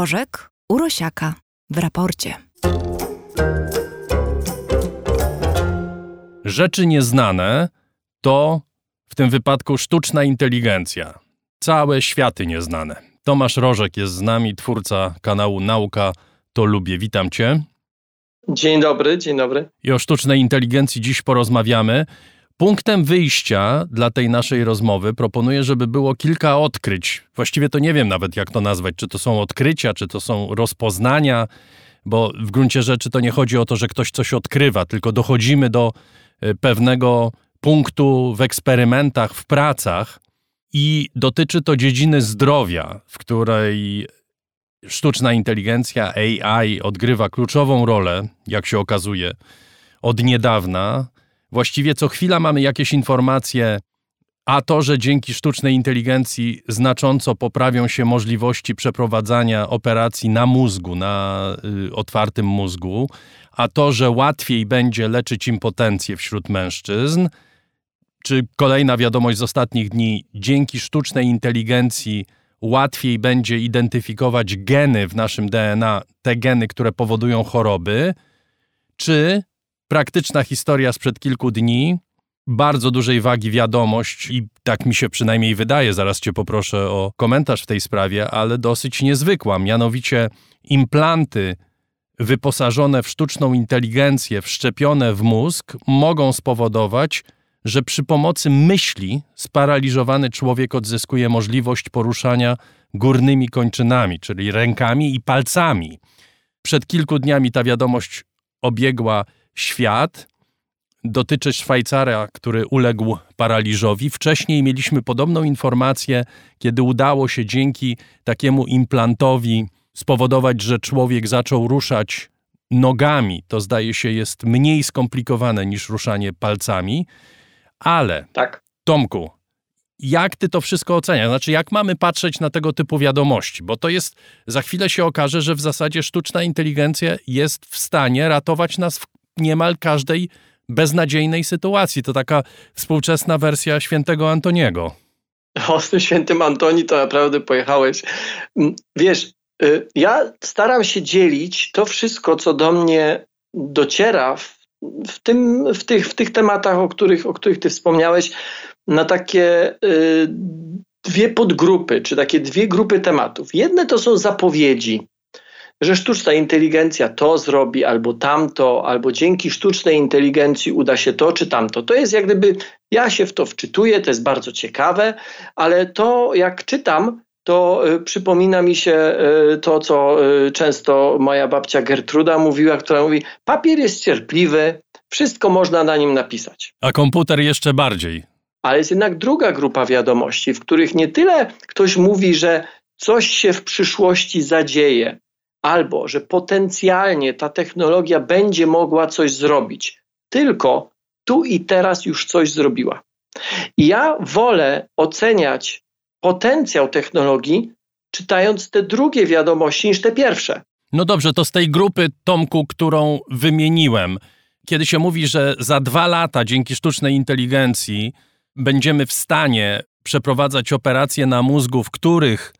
Rożek Urosiaka w raporcie. Rzeczy nieznane to w tym wypadku sztuczna inteligencja. Całe światy nieznane. Tomasz Rożek jest z nami, twórca kanału Nauka to Lubię. Witam Cię. Dzień dobry, dzień dobry. I o sztucznej inteligencji dziś porozmawiamy. Punktem wyjścia dla tej naszej rozmowy proponuję, żeby było kilka odkryć. Właściwie to nie wiem nawet, jak to nazwać. Czy to są odkrycia, czy to są rozpoznania, bo w gruncie rzeczy to nie chodzi o to, że ktoś coś odkrywa, tylko dochodzimy do e, pewnego punktu w eksperymentach, w pracach i dotyczy to dziedziny zdrowia, w której sztuczna inteligencja AI odgrywa kluczową rolę, jak się okazuje, od niedawna. Właściwie co chwila mamy jakieś informacje, a to, że dzięki sztucznej inteligencji znacząco poprawią się możliwości przeprowadzania operacji na mózgu, na y, otwartym mózgu, a to, że łatwiej będzie leczyć impotencję wśród mężczyzn, czy kolejna wiadomość z ostatnich dni, dzięki sztucznej inteligencji łatwiej będzie identyfikować geny w naszym DNA, te geny, które powodują choroby, czy praktyczna historia sprzed kilku dni, bardzo dużej wagi wiadomość i tak mi się przynajmniej wydaje, zaraz cię poproszę o komentarz w tej sprawie, ale dosyć niezwykła, mianowicie implanty wyposażone w sztuczną inteligencję, wszczepione w mózg, mogą spowodować, że przy pomocy myśli sparaliżowany człowiek odzyskuje możliwość poruszania górnymi kończynami, czyli rękami i palcami. Przed kilku dniami ta wiadomość obiegła świat. Dotyczy Szwajcara, który uległ paraliżowi. Wcześniej mieliśmy podobną informację, kiedy udało się dzięki takiemu implantowi spowodować, że człowiek zaczął ruszać nogami. To zdaje się jest mniej skomplikowane niż ruszanie palcami. Ale, tak. Tomku, jak ty to wszystko oceniasz? Znaczy, jak mamy patrzeć na tego typu wiadomości? Bo to jest, za chwilę się okaże, że w zasadzie sztuczna inteligencja jest w stanie ratować nas w niemal każdej beznadziejnej sytuacji. To taka współczesna wersja świętego Antoniego. O, tym świętym Antoni to naprawdę pojechałeś. Mm, wiesz, y, ja staram się dzielić to wszystko, co do mnie dociera w w, tym, w, tych, w tych tematach, o których, o których ty wspomniałeś, na takie y, dwie podgrupy, czy takie dwie grupy tematów. Jedne to są zapowiedzi, że sztuczna inteligencja to zrobi, albo tamto, albo dzięki sztucznej inteligencji uda się to czy tamto. To jest jak gdyby, ja się w to wczytuję, to jest bardzo ciekawe, ale to jak czytam, to y, przypomina mi się y, to, co y, często moja babcia Gertruda mówiła, która mówi: Papier jest cierpliwy, wszystko można na nim napisać. A komputer jeszcze bardziej. Ale jest jednak druga grupa wiadomości, w których nie tyle ktoś mówi, że coś się w przyszłości zadzieje, albo że potencjalnie ta technologia będzie mogła coś zrobić, tylko tu i teraz już coś zrobiła. Ja wolę oceniać potencjał technologii, czytając te drugie wiadomości niż te pierwsze. No dobrze, to z tej grupy, Tomku, którą wymieniłem, kiedy się mówi, że za dwa lata dzięki sztucznej inteligencji będziemy w stanie przeprowadzać operacje na mózgu, w których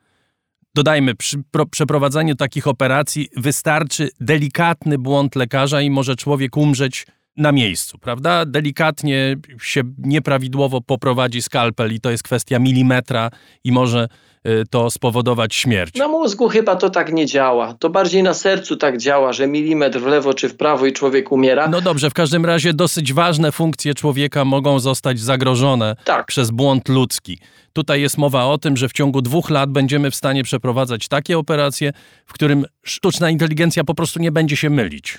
dodajmy, przy pro, przeprowadzaniu takich operacji wystarczy delikatny błąd lekarza i może człowiek umrzeć na miejscu, prawda? Delikatnie się nieprawidłowo poprowadzi skalpel i to jest kwestia milimetra i może y, to spowodować śmierć. Na mózgu chyba to tak nie działa. To bardziej na sercu tak działa, że milimetr w lewo czy w prawo i człowiek umiera. No dobrze, w każdym razie dosyć ważne funkcje człowieka mogą zostać zagrożone tak. przez błąd ludzki. Tutaj jest mowa o tym, że w ciągu dwóch lat będziemy w stanie przeprowadzać takie operacje, w którym sztuczna inteligencja po prostu nie będzie się mylić.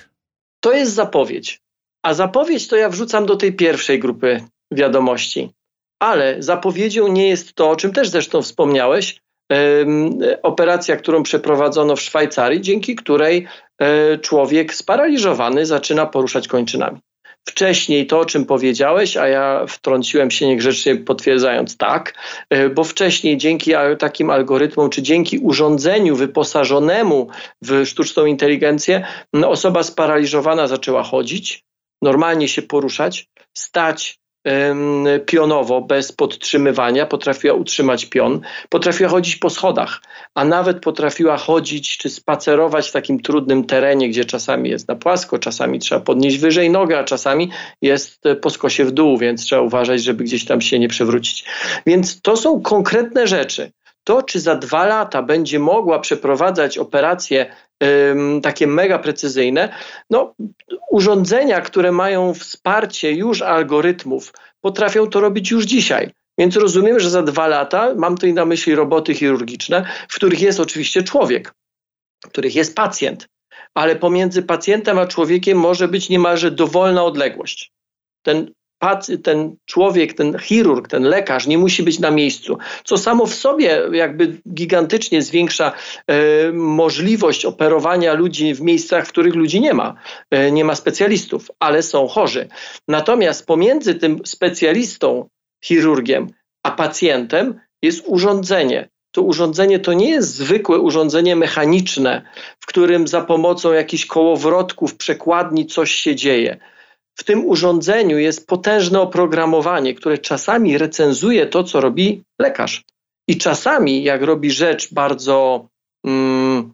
To jest zapowiedź. A zapowiedź to ja wrzucam do tej pierwszej grupy wiadomości. Ale zapowiedzią nie jest to, o czym też zresztą wspomniałeś, operacja, którą przeprowadzono w Szwajcarii, dzięki której e, człowiek sparaliżowany zaczyna poruszać kończynami. Wcześniej to, o czym powiedziałeś, a ja wtrąciłem się niegrzecznie potwierdzając tak, e, bo wcześniej dzięki takim algorytmom, czy dzięki urządzeniu wyposażonemu w sztuczną inteligencję, osoba sparaliżowana zaczęła chodzić, normalnie się poruszać, stać pionowo, bez podtrzymywania, potrafiła utrzymać pion, potrafiła chodzić po schodach, a nawet potrafiła chodzić czy spacerować w takim trudnym terenie, gdzie czasami jest na płasko, czasami trzeba podnieść wyżej nogę, a czasami jest po skosie w dół, więc trzeba uważać, żeby gdzieś tam się nie przewrócić. Więc to są konkretne rzeczy. To, czy za dwa lata będzie mogła przeprowadzać operacje takie mega precyzyjne, no, urządzenia, które mają wsparcie już algorytmów, potrafią to robić już dzisiaj. Więc rozumiem, że za dwa lata, mam tutaj na myśli roboty chirurgiczne, w których jest oczywiście człowiek, w których jest pacjent, ale pomiędzy pacjentem a człowiekiem może być niemalże dowolna odległość. Ten ten człowiek, ten chirurg, ten lekarz nie musi być na miejscu, co samo w sobie jakby gigantycznie zwiększa e, możliwość operowania ludzi w miejscach, w których ludzi nie ma. E, nie ma specjalistów, ale są chorzy. Natomiast pomiędzy tym specjalistą, chirurgiem, a pacjentem jest urządzenie. To urządzenie to nie jest zwykłe urządzenie mechaniczne, w którym za pomocą jakichś kołowrotków, przekładni coś się dzieje w tym urządzeniu jest potężne oprogramowanie, które czasami recenzuje to, co robi lekarz. I czasami, jak robi rzecz bardzo, mm,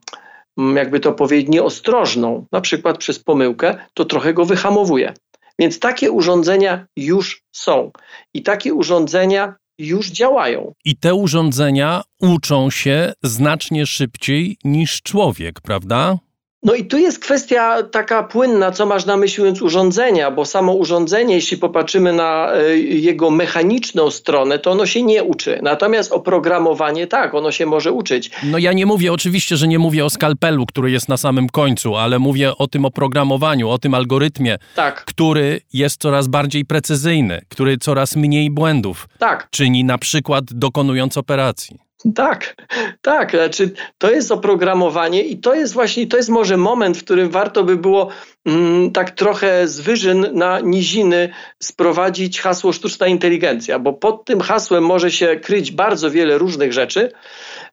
jakby to powiedzieć, nieostrożną, na przykład przez pomyłkę, to trochę go wyhamowuje. Więc takie urządzenia już są. I takie urządzenia już działają. I te urządzenia uczą się znacznie szybciej niż człowiek, prawda? No i tu jest kwestia taka płynna, co masz na myśli mówiąc urządzenia, bo samo urządzenie, jeśli popatrzymy na e, jego mechaniczną stronę, to ono się nie uczy. Natomiast oprogramowanie tak, ono się może uczyć. No ja nie mówię, oczywiście, że nie mówię o skalpelu, który jest na samym końcu, ale mówię o tym oprogramowaniu, o tym algorytmie, tak. który jest coraz bardziej precyzyjny, który coraz mniej błędów tak. czyni na przykład dokonując operacji. Tak, tak. Znaczy, to jest oprogramowanie i to jest właśnie, to jest może moment, w którym warto by było mm, tak trochę z wyżyn na niziny sprowadzić hasło sztuczna inteligencja, bo pod tym hasłem może się kryć bardzo wiele różnych rzeczy.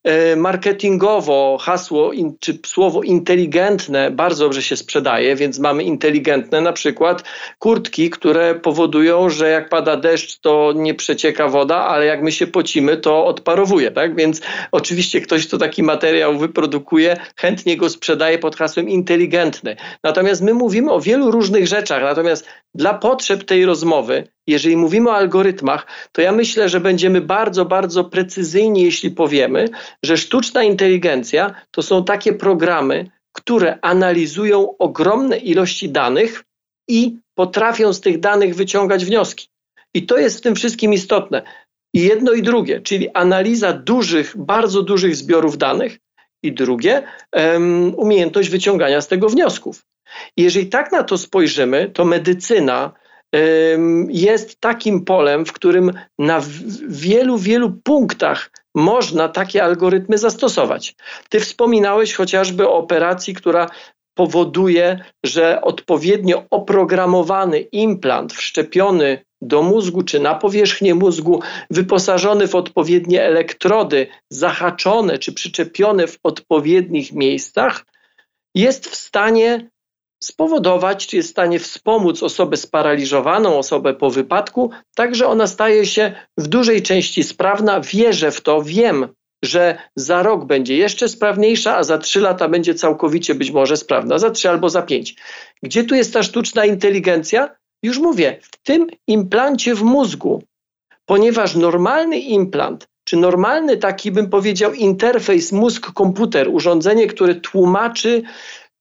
E, marketingowo hasło in, czy słowo inteligentne bardzo dobrze się sprzedaje, więc mamy inteligentne na przykład kurtki, które powodują, że jak pada deszcz, to nie przecieka woda, ale jak my się pocimy, to odparowuje. Tak? Więc oczywiście ktoś, kto taki materiał wyprodukuje, chętnie go sprzedaje pod hasłem inteligentny. Natomiast my mówimy o wielu różnych rzeczach, natomiast dla potrzeb tej rozmowy jeżeli mówimy o algorytmach, to ja myślę, że będziemy bardzo, bardzo precyzyjni, jeśli powiemy, że sztuczna inteligencja to są takie programy, które analizują ogromne ilości danych i potrafią z tych danych wyciągać wnioski. I to jest w tym wszystkim istotne. I jedno i drugie, czyli analiza dużych, bardzo dużych zbiorów danych, i drugie, um, umiejętność wyciągania z tego wniosków. Jeżeli tak na to spojrzymy, to medycyna, jest takim polem, w którym na wielu, wielu punktach można takie algorytmy zastosować. Ty wspominałeś chociażby o operacji, która powoduje, że odpowiednio oprogramowany implant wszczepiony do mózgu czy na powierzchnię mózgu, wyposażony w odpowiednie elektrody, zahaczone czy przyczepione w odpowiednich miejscach, jest w stanie spowodować, czy jest w stanie wspomóc osobę sparaliżowaną, osobę po wypadku, tak że ona staje się w dużej części sprawna. Wierzę w to, wiem, że za rok będzie jeszcze sprawniejsza, a za trzy lata będzie całkowicie być może sprawna, za trzy albo za pięć. Gdzie tu jest ta sztuczna inteligencja? Już mówię, w tym implancie w mózgu, ponieważ normalny implant, czy normalny taki bym powiedział interfejs mózg-komputer, urządzenie, które tłumaczy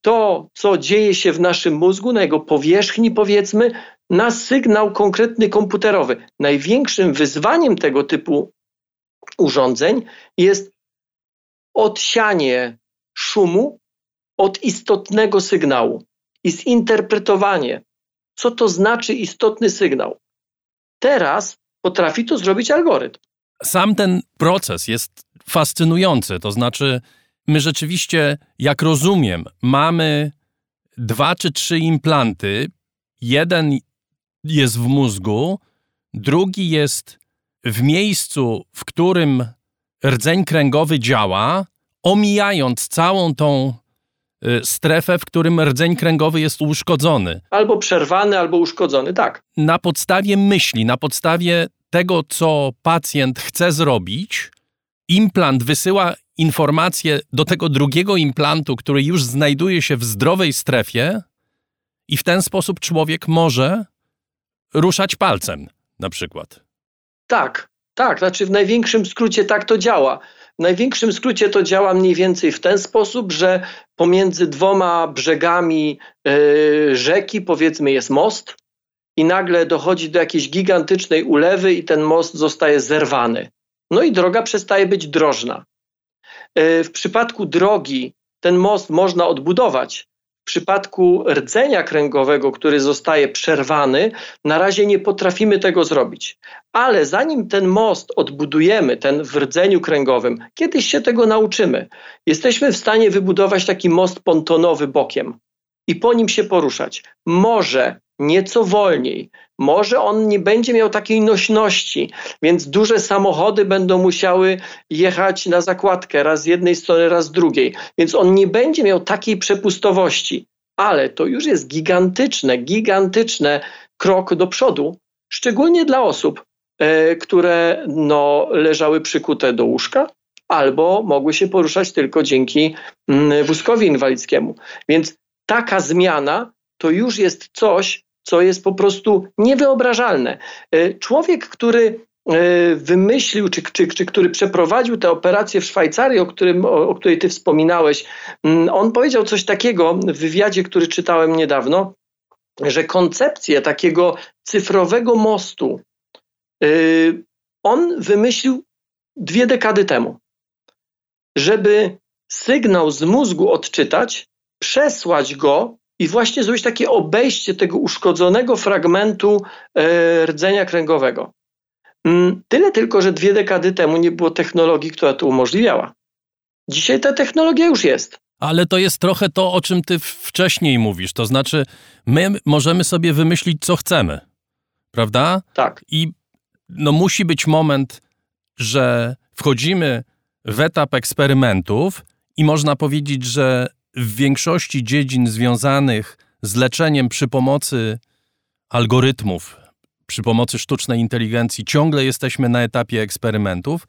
to, co dzieje się w naszym mózgu, na jego powierzchni, powiedzmy, na sygnał konkretny komputerowy. Największym wyzwaniem tego typu urządzeń jest odsianie szumu od istotnego sygnału i zinterpretowanie, co to znaczy istotny sygnał. Teraz potrafi to zrobić algorytm. Sam ten proces jest fascynujący, to znaczy my rzeczywiście, jak rozumiem, mamy dwa czy trzy implanty. Jeden jest w mózgu, drugi jest w miejscu, w którym rdzeń kręgowy działa, omijając całą tą y, strefę, w którym rdzeń kręgowy jest uszkodzony. Albo przerwany, albo uszkodzony, tak. Na podstawie myśli, na podstawie tego, co pacjent chce zrobić, implant wysyła informację do tego drugiego implantu, który już znajduje się w zdrowej strefie, i w ten sposób człowiek może ruszać palcem, na przykład. Tak, tak, znaczy w największym skrócie tak to działa. W największym skrócie to działa mniej więcej w ten sposób, że pomiędzy dwoma brzegami yy, rzeki, powiedzmy, jest most, i nagle dochodzi do jakiejś gigantycznej ulewy, i ten most zostaje zerwany. No i droga przestaje być drożna. Yy, w przypadku drogi ten most można odbudować, w przypadku rdzenia kręgowego, który zostaje przerwany, na razie nie potrafimy tego zrobić. Ale zanim ten most odbudujemy, ten w rdzeniu kręgowym, kiedyś się tego nauczymy. Jesteśmy w stanie wybudować taki most pontonowy bokiem i po nim się poruszać. Może nieco wolniej. Może on nie będzie miał takiej nośności, więc duże samochody będą musiały jechać na zakładkę raz z jednej strony, raz z drugiej, więc on nie będzie miał takiej przepustowości, ale to już jest gigantyczne, gigantyczne krok do przodu, szczególnie dla osób, e, które no, leżały przykute do łóżka albo mogły się poruszać tylko dzięki mm, wózkowi inwalidzkiemu. Więc taka zmiana to już jest coś, co jest po prostu niewyobrażalne. E, człowiek, który e, wymyślił, czy, czy, czy który przeprowadził tę operację w Szwajcarii, o, którym, o, o której ty wspominałeś, mm, on powiedział coś takiego w wywiadzie, który czytałem niedawno, że koncepcję takiego cyfrowego mostu e, on wymyślił dwie dekady temu, żeby sygnał z mózgu odczytać, przesłać go i właśnie zrobić takie obejście tego uszkodzonego fragmentu e, rdzenia kręgowego. Mm, tyle tylko, że dwie dekady temu nie było technologii, która to umożliwiała. Dzisiaj ta technologia już jest. Ale to jest trochę to, o czym ty wcześniej mówisz. To znaczy, my możemy sobie wymyślić, co chcemy. Prawda? Tak. I no, musi być moment, że wchodzimy w etap eksperymentów i można powiedzieć, że w większości dziedzin związanych z leczeniem przy pomocy algorytmów, przy pomocy sztucznej inteligencji, ciągle jesteśmy na etapie eksperymentów,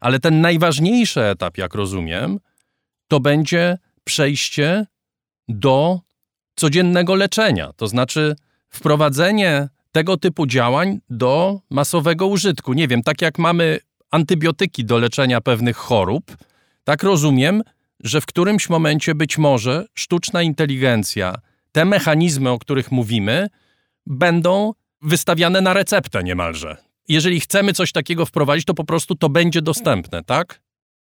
ale ten najważniejszy etap, jak rozumiem, to będzie przejście do codziennego leczenia, to znaczy wprowadzenie tego typu działań do masowego użytku. Nie wiem, tak jak mamy antybiotyki do leczenia pewnych chorób, tak rozumiem, że w którymś momencie być może sztuczna inteligencja, te mechanizmy, o których mówimy, będą wystawiane na receptę niemalże. Jeżeli chcemy coś takiego wprowadzić, to po prostu to będzie dostępne, tak?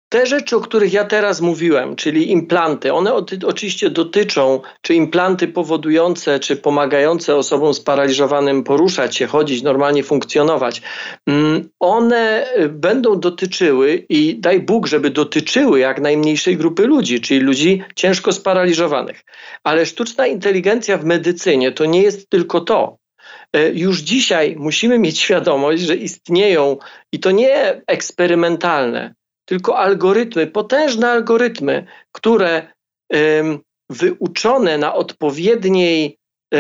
Te rzeczy, o których ja teraz mówiłem, czyli implanty, one oczywiście dotyczą, czy implanty powodujące, czy pomagające osobom sparaliżowanym poruszać się, chodzić, normalnie funkcjonować, mm, one y, będą dotyczyły i daj Bóg, żeby dotyczyły jak najmniejszej grupy ludzi, czyli ludzi ciężko sparaliżowanych. Ale sztuczna inteligencja w medycynie to nie jest tylko to. Y, już dzisiaj musimy mieć świadomość, że istnieją i to nie eksperymentalne, tylko algorytmy, potężne algorytmy, które wyuczone na odpowiedniej e,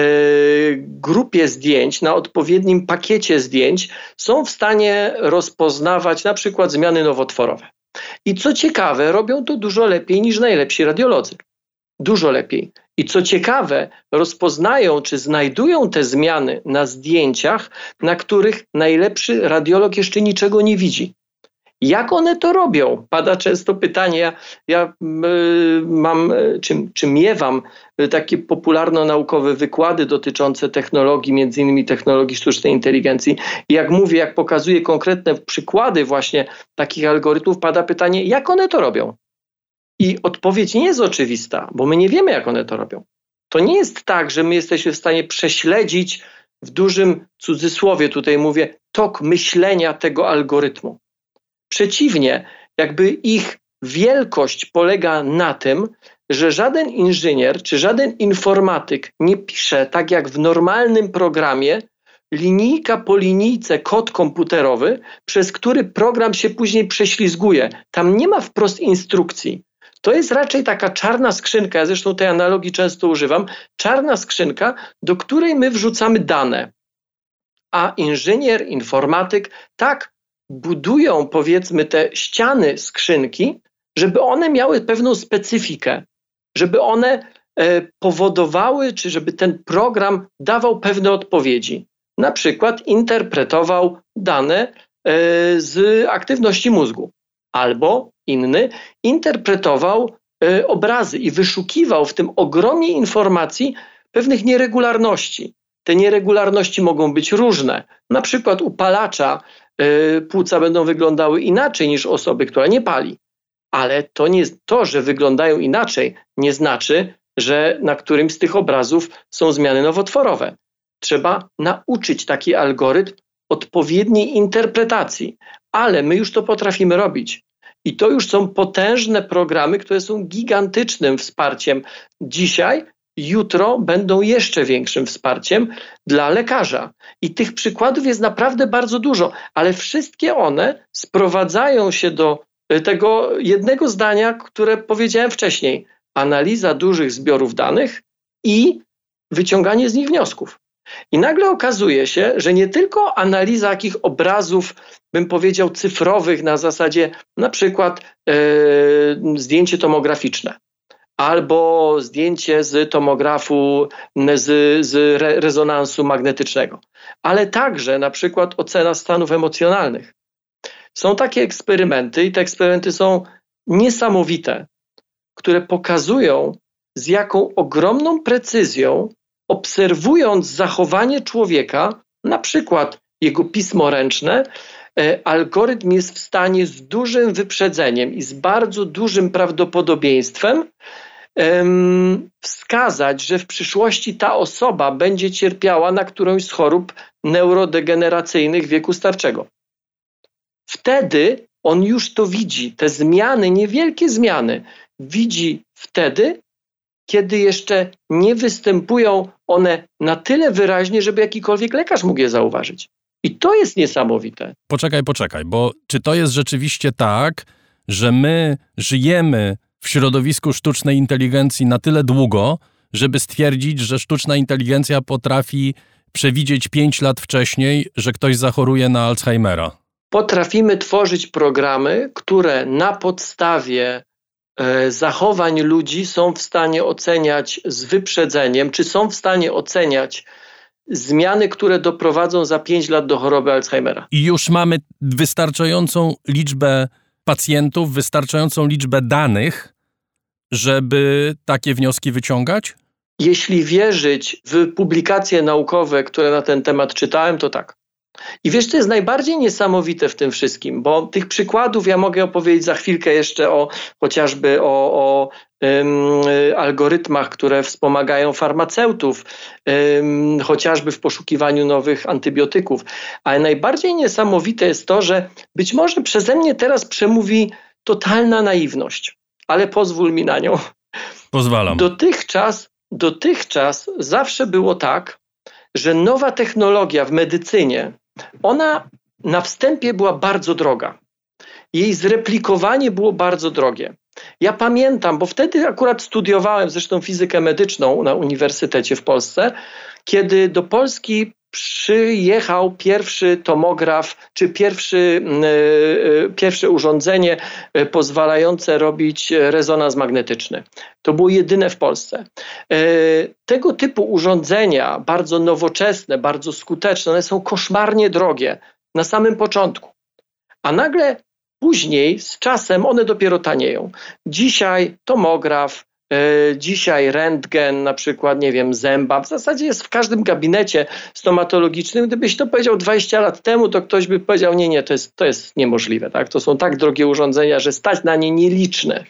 grupie zdjęć, na odpowiednim pakiecie zdjęć, są w stanie rozpoznawać na przykład zmiany nowotworowe. I co ciekawe, robią to dużo lepiej niż najlepsi radiolodzy. Dużo lepiej. I co ciekawe, rozpoznają czy znajdują te zmiany na zdjęciach, na których najlepszy radiolog jeszcze niczego nie widzi. Jak one to robią? Pada często pytanie. Ja, ja y, mam, y, czy, czy miewam y, takie popularno-naukowe wykłady dotyczące technologii, między innymi technologii sztucznej inteligencji. I jak mówię, jak pokazuję konkretne przykłady właśnie takich algorytmów, pada pytanie, jak one to robią? I odpowiedź nie jest oczywista, bo my nie wiemy, jak one to robią. To nie jest tak, że my jesteśmy w stanie prześledzić w dużym cudzysłowie, tutaj mówię, tok myślenia tego algorytmu. Przeciwnie, jakby ich wielkość polega na tym, że żaden inżynier czy żaden informatyk nie pisze tak jak w normalnym programie linijka po linijce kod komputerowy, przez który program się później prześlizguje. Tam nie ma wprost instrukcji. To jest raczej taka czarna skrzynka, ja zresztą tej analogii często używam, czarna skrzynka, do której my wrzucamy dane. A inżynier, informatyk, tak, budują powiedzmy te ściany skrzynki, żeby one miały pewną specyfikę, żeby one e, powodowały, czy żeby ten program dawał pewne odpowiedzi. Na przykład interpretował dane e, z aktywności mózgu, albo inny interpretował e, obrazy i wyszukiwał w tym ogromie informacji pewnych nieregularności. Te nieregularności mogą być różne. Na przykład u palacza płuca będą wyglądały inaczej niż osoby, która nie pali ale to, nie, to, że wyglądają inaczej, nie znaczy, że na którymś z tych obrazów są zmiany nowotworowe. Trzeba nauczyć taki algorytm odpowiedniej interpretacji, ale my już to potrafimy robić. I to już są potężne programy, które są gigantycznym wsparciem dzisiaj. Jutro będą jeszcze większym wsparciem dla lekarza. I tych przykładów jest naprawdę bardzo dużo, ale wszystkie one sprowadzają się do tego jednego zdania, które powiedziałem wcześniej. Analiza dużych zbiorów danych i wyciąganie z nich wniosków. I nagle okazuje się, że nie tylko analiza jakich obrazów, bym powiedział, cyfrowych na zasadzie na przykład yy, zdjęcie tomograficzne albo zdjęcie z tomografu, z, z rezonansu magnetycznego, ale także na przykład ocena stanów emocjonalnych. Są takie eksperymenty i te eksperymenty są niesamowite, które pokazują, z jaką ogromną precyzją, obserwując zachowanie człowieka, na przykład jego pismo ręczne, e, algorytm jest w stanie z dużym wyprzedzeniem i z bardzo dużym prawdopodobieństwem wskazać, że w przyszłości ta osoba będzie cierpiała na którąś z chorób neurodegeneracyjnych wieku starczego. Wtedy on już to widzi, te zmiany, niewielkie zmiany, widzi wtedy, kiedy jeszcze nie występują one na tyle wyraźnie, żeby jakikolwiek lekarz mógł je zauważyć. I to jest niesamowite. Poczekaj, poczekaj, bo czy to jest rzeczywiście tak, że my żyjemy w środowisku sztucznej inteligencji na tyle długo, żeby stwierdzić, że sztuczna inteligencja potrafi przewidzieć 5 lat wcześniej, że ktoś zachoruje na Alzheimera? potrafimy tworzyć programy, które na podstawie e, zachowań ludzi są w stanie oceniać z wyprzedzeniem, czy są w stanie oceniać zmiany, które doprowadzą za 5 lat do choroby Alzheimera. I już mamy wystarczającą liczbę pacjentów, wystarczającą liczbę danych, żeby takie wnioski wyciągać? Jeśli wierzyć w publikacje naukowe, które na ten temat czytałem, to tak. I wiesz, co jest najbardziej niesamowite w tym wszystkim, bo tych przykładów ja mogę opowiedzieć za chwilkę jeszcze o chociażby o, o algorytmach, które wspomagają farmaceutów, chociażby w poszukiwaniu nowych antybiotyków. Ale najbardziej niesamowite jest to, że być może przeze mnie teraz przemówi totalna naiwność, ale pozwól mi na nią. Pozwalam. Dotychczas, dotychczas zawsze było tak, że nowa technologia w medycynie, ona na wstępie była bardzo droga. Jej zreplikowanie było bardzo drogie. Ja pamiętam, bo wtedy akurat studiowałem zresztą fizykę medyczną na Uniwersytecie w Polsce, kiedy do Polski przyjechał pierwszy tomograf, czy pierwszy, yy, pierwsze urządzenie e, pozwalające robić rezonans magnetyczny. To było jedyne w Polsce. Tego typu urządzenia, bardzo nowoczesne, bardzo skuteczne, one są koszmarnie drogie na samym początku. A nagle później, z czasem, one dopiero tanieją. Dzisiaj tomograf, E, dzisiaj rentgen, na przykład, nie wiem, zęba, w zasadzie jest w każdym gabinecie stomatologicznym. Gdybyś to powiedział 20 lat temu, to ktoś by powiedział, nie, nie, to jest, to jest niemożliwe. Tak? To są tak drogie urządzenia, że stać na nie nieliczne.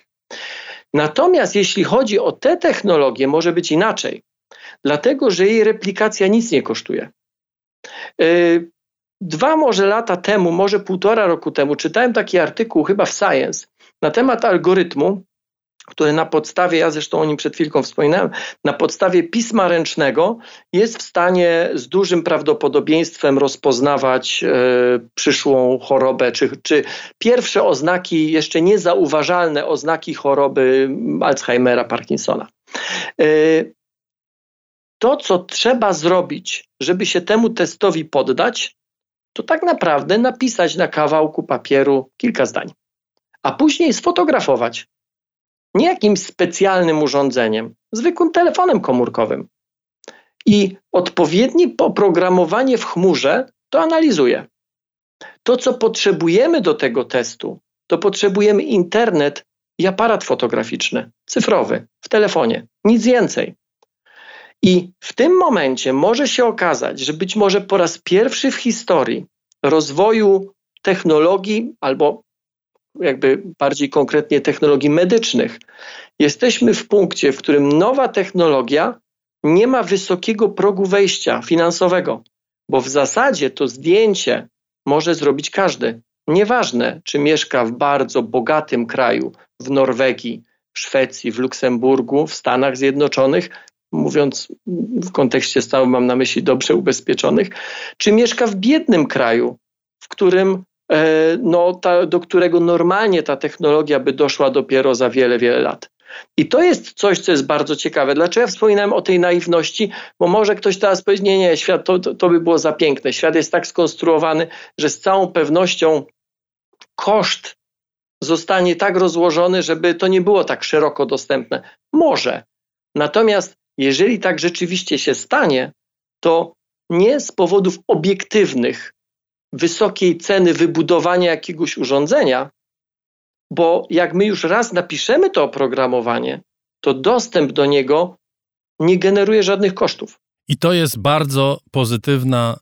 Natomiast jeśli chodzi o te technologie, może być inaczej, dlatego że jej replikacja nic nie kosztuje. E, dwa może lata temu, może półtora roku temu, czytałem taki artykuł chyba w Science na temat algorytmu, który na podstawie, ja zresztą o nim przed chwilką wspominałem, na podstawie pisma ręcznego jest w stanie z dużym prawdopodobieństwem rozpoznawać e, przyszłą chorobę, czy, czy pierwsze oznaki, jeszcze niezauważalne oznaki choroby Alzheimera, Parkinsona. E, to, co trzeba zrobić, żeby się temu testowi poddać, to tak naprawdę napisać na kawałku papieru kilka zdań, a później sfotografować nie jakimś specjalnym urządzeniem, zwykłym telefonem komórkowym. I odpowiednie oprogramowanie w chmurze to analizuje. To, co potrzebujemy do tego testu, to potrzebujemy internet i aparat fotograficzny, cyfrowy, w telefonie, nic więcej. I w tym momencie może się okazać, że być może po raz pierwszy w historii rozwoju technologii albo jakby bardziej konkretnie technologii medycznych, jesteśmy w punkcie, w którym nowa technologia nie ma wysokiego progu wejścia finansowego, bo w zasadzie to zdjęcie może zrobić każdy. Nieważne, czy mieszka w bardzo bogatym kraju, w Norwegii, w Szwecji, w Luksemburgu, w Stanach Zjednoczonych, mówiąc w kontekście stałym mam na myśli dobrze ubezpieczonych, czy mieszka w biednym kraju, w którym E, no, ta, do którego normalnie ta technologia by doszła dopiero za wiele, wiele lat. I to jest coś, co jest bardzo ciekawe. Dlaczego ja wspominałem o tej naiwności? Bo może ktoś teraz powie, nie, nie, świat to, to by było za piękne. Świat jest tak skonstruowany, że z całą pewnością koszt zostanie tak rozłożony, żeby to nie było tak szeroko dostępne. Może. Natomiast jeżeli tak rzeczywiście się stanie, to nie z powodów obiektywnych, wysokiej ceny wybudowania jakiegoś urządzenia, bo jak my już raz napiszemy to oprogramowanie, to dostęp do niego nie generuje żadnych kosztów. I to jest bardzo pozytywna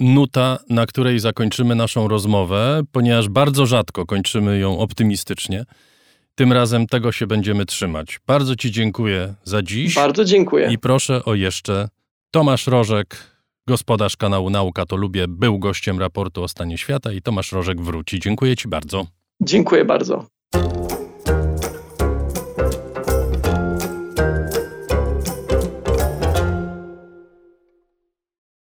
nuta, na której zakończymy naszą rozmowę, ponieważ bardzo rzadko kończymy ją optymistycznie. Tym razem tego się będziemy trzymać. Bardzo Ci dziękuję za dziś. Bardzo dziękuję. I proszę o jeszcze Tomasz Rożek, Gospodarz kanału Nauka to Lubię był gościem raportu o stanie świata i Tomasz Rożek wróci. Dziękuję Ci bardzo. Dziękuję bardzo.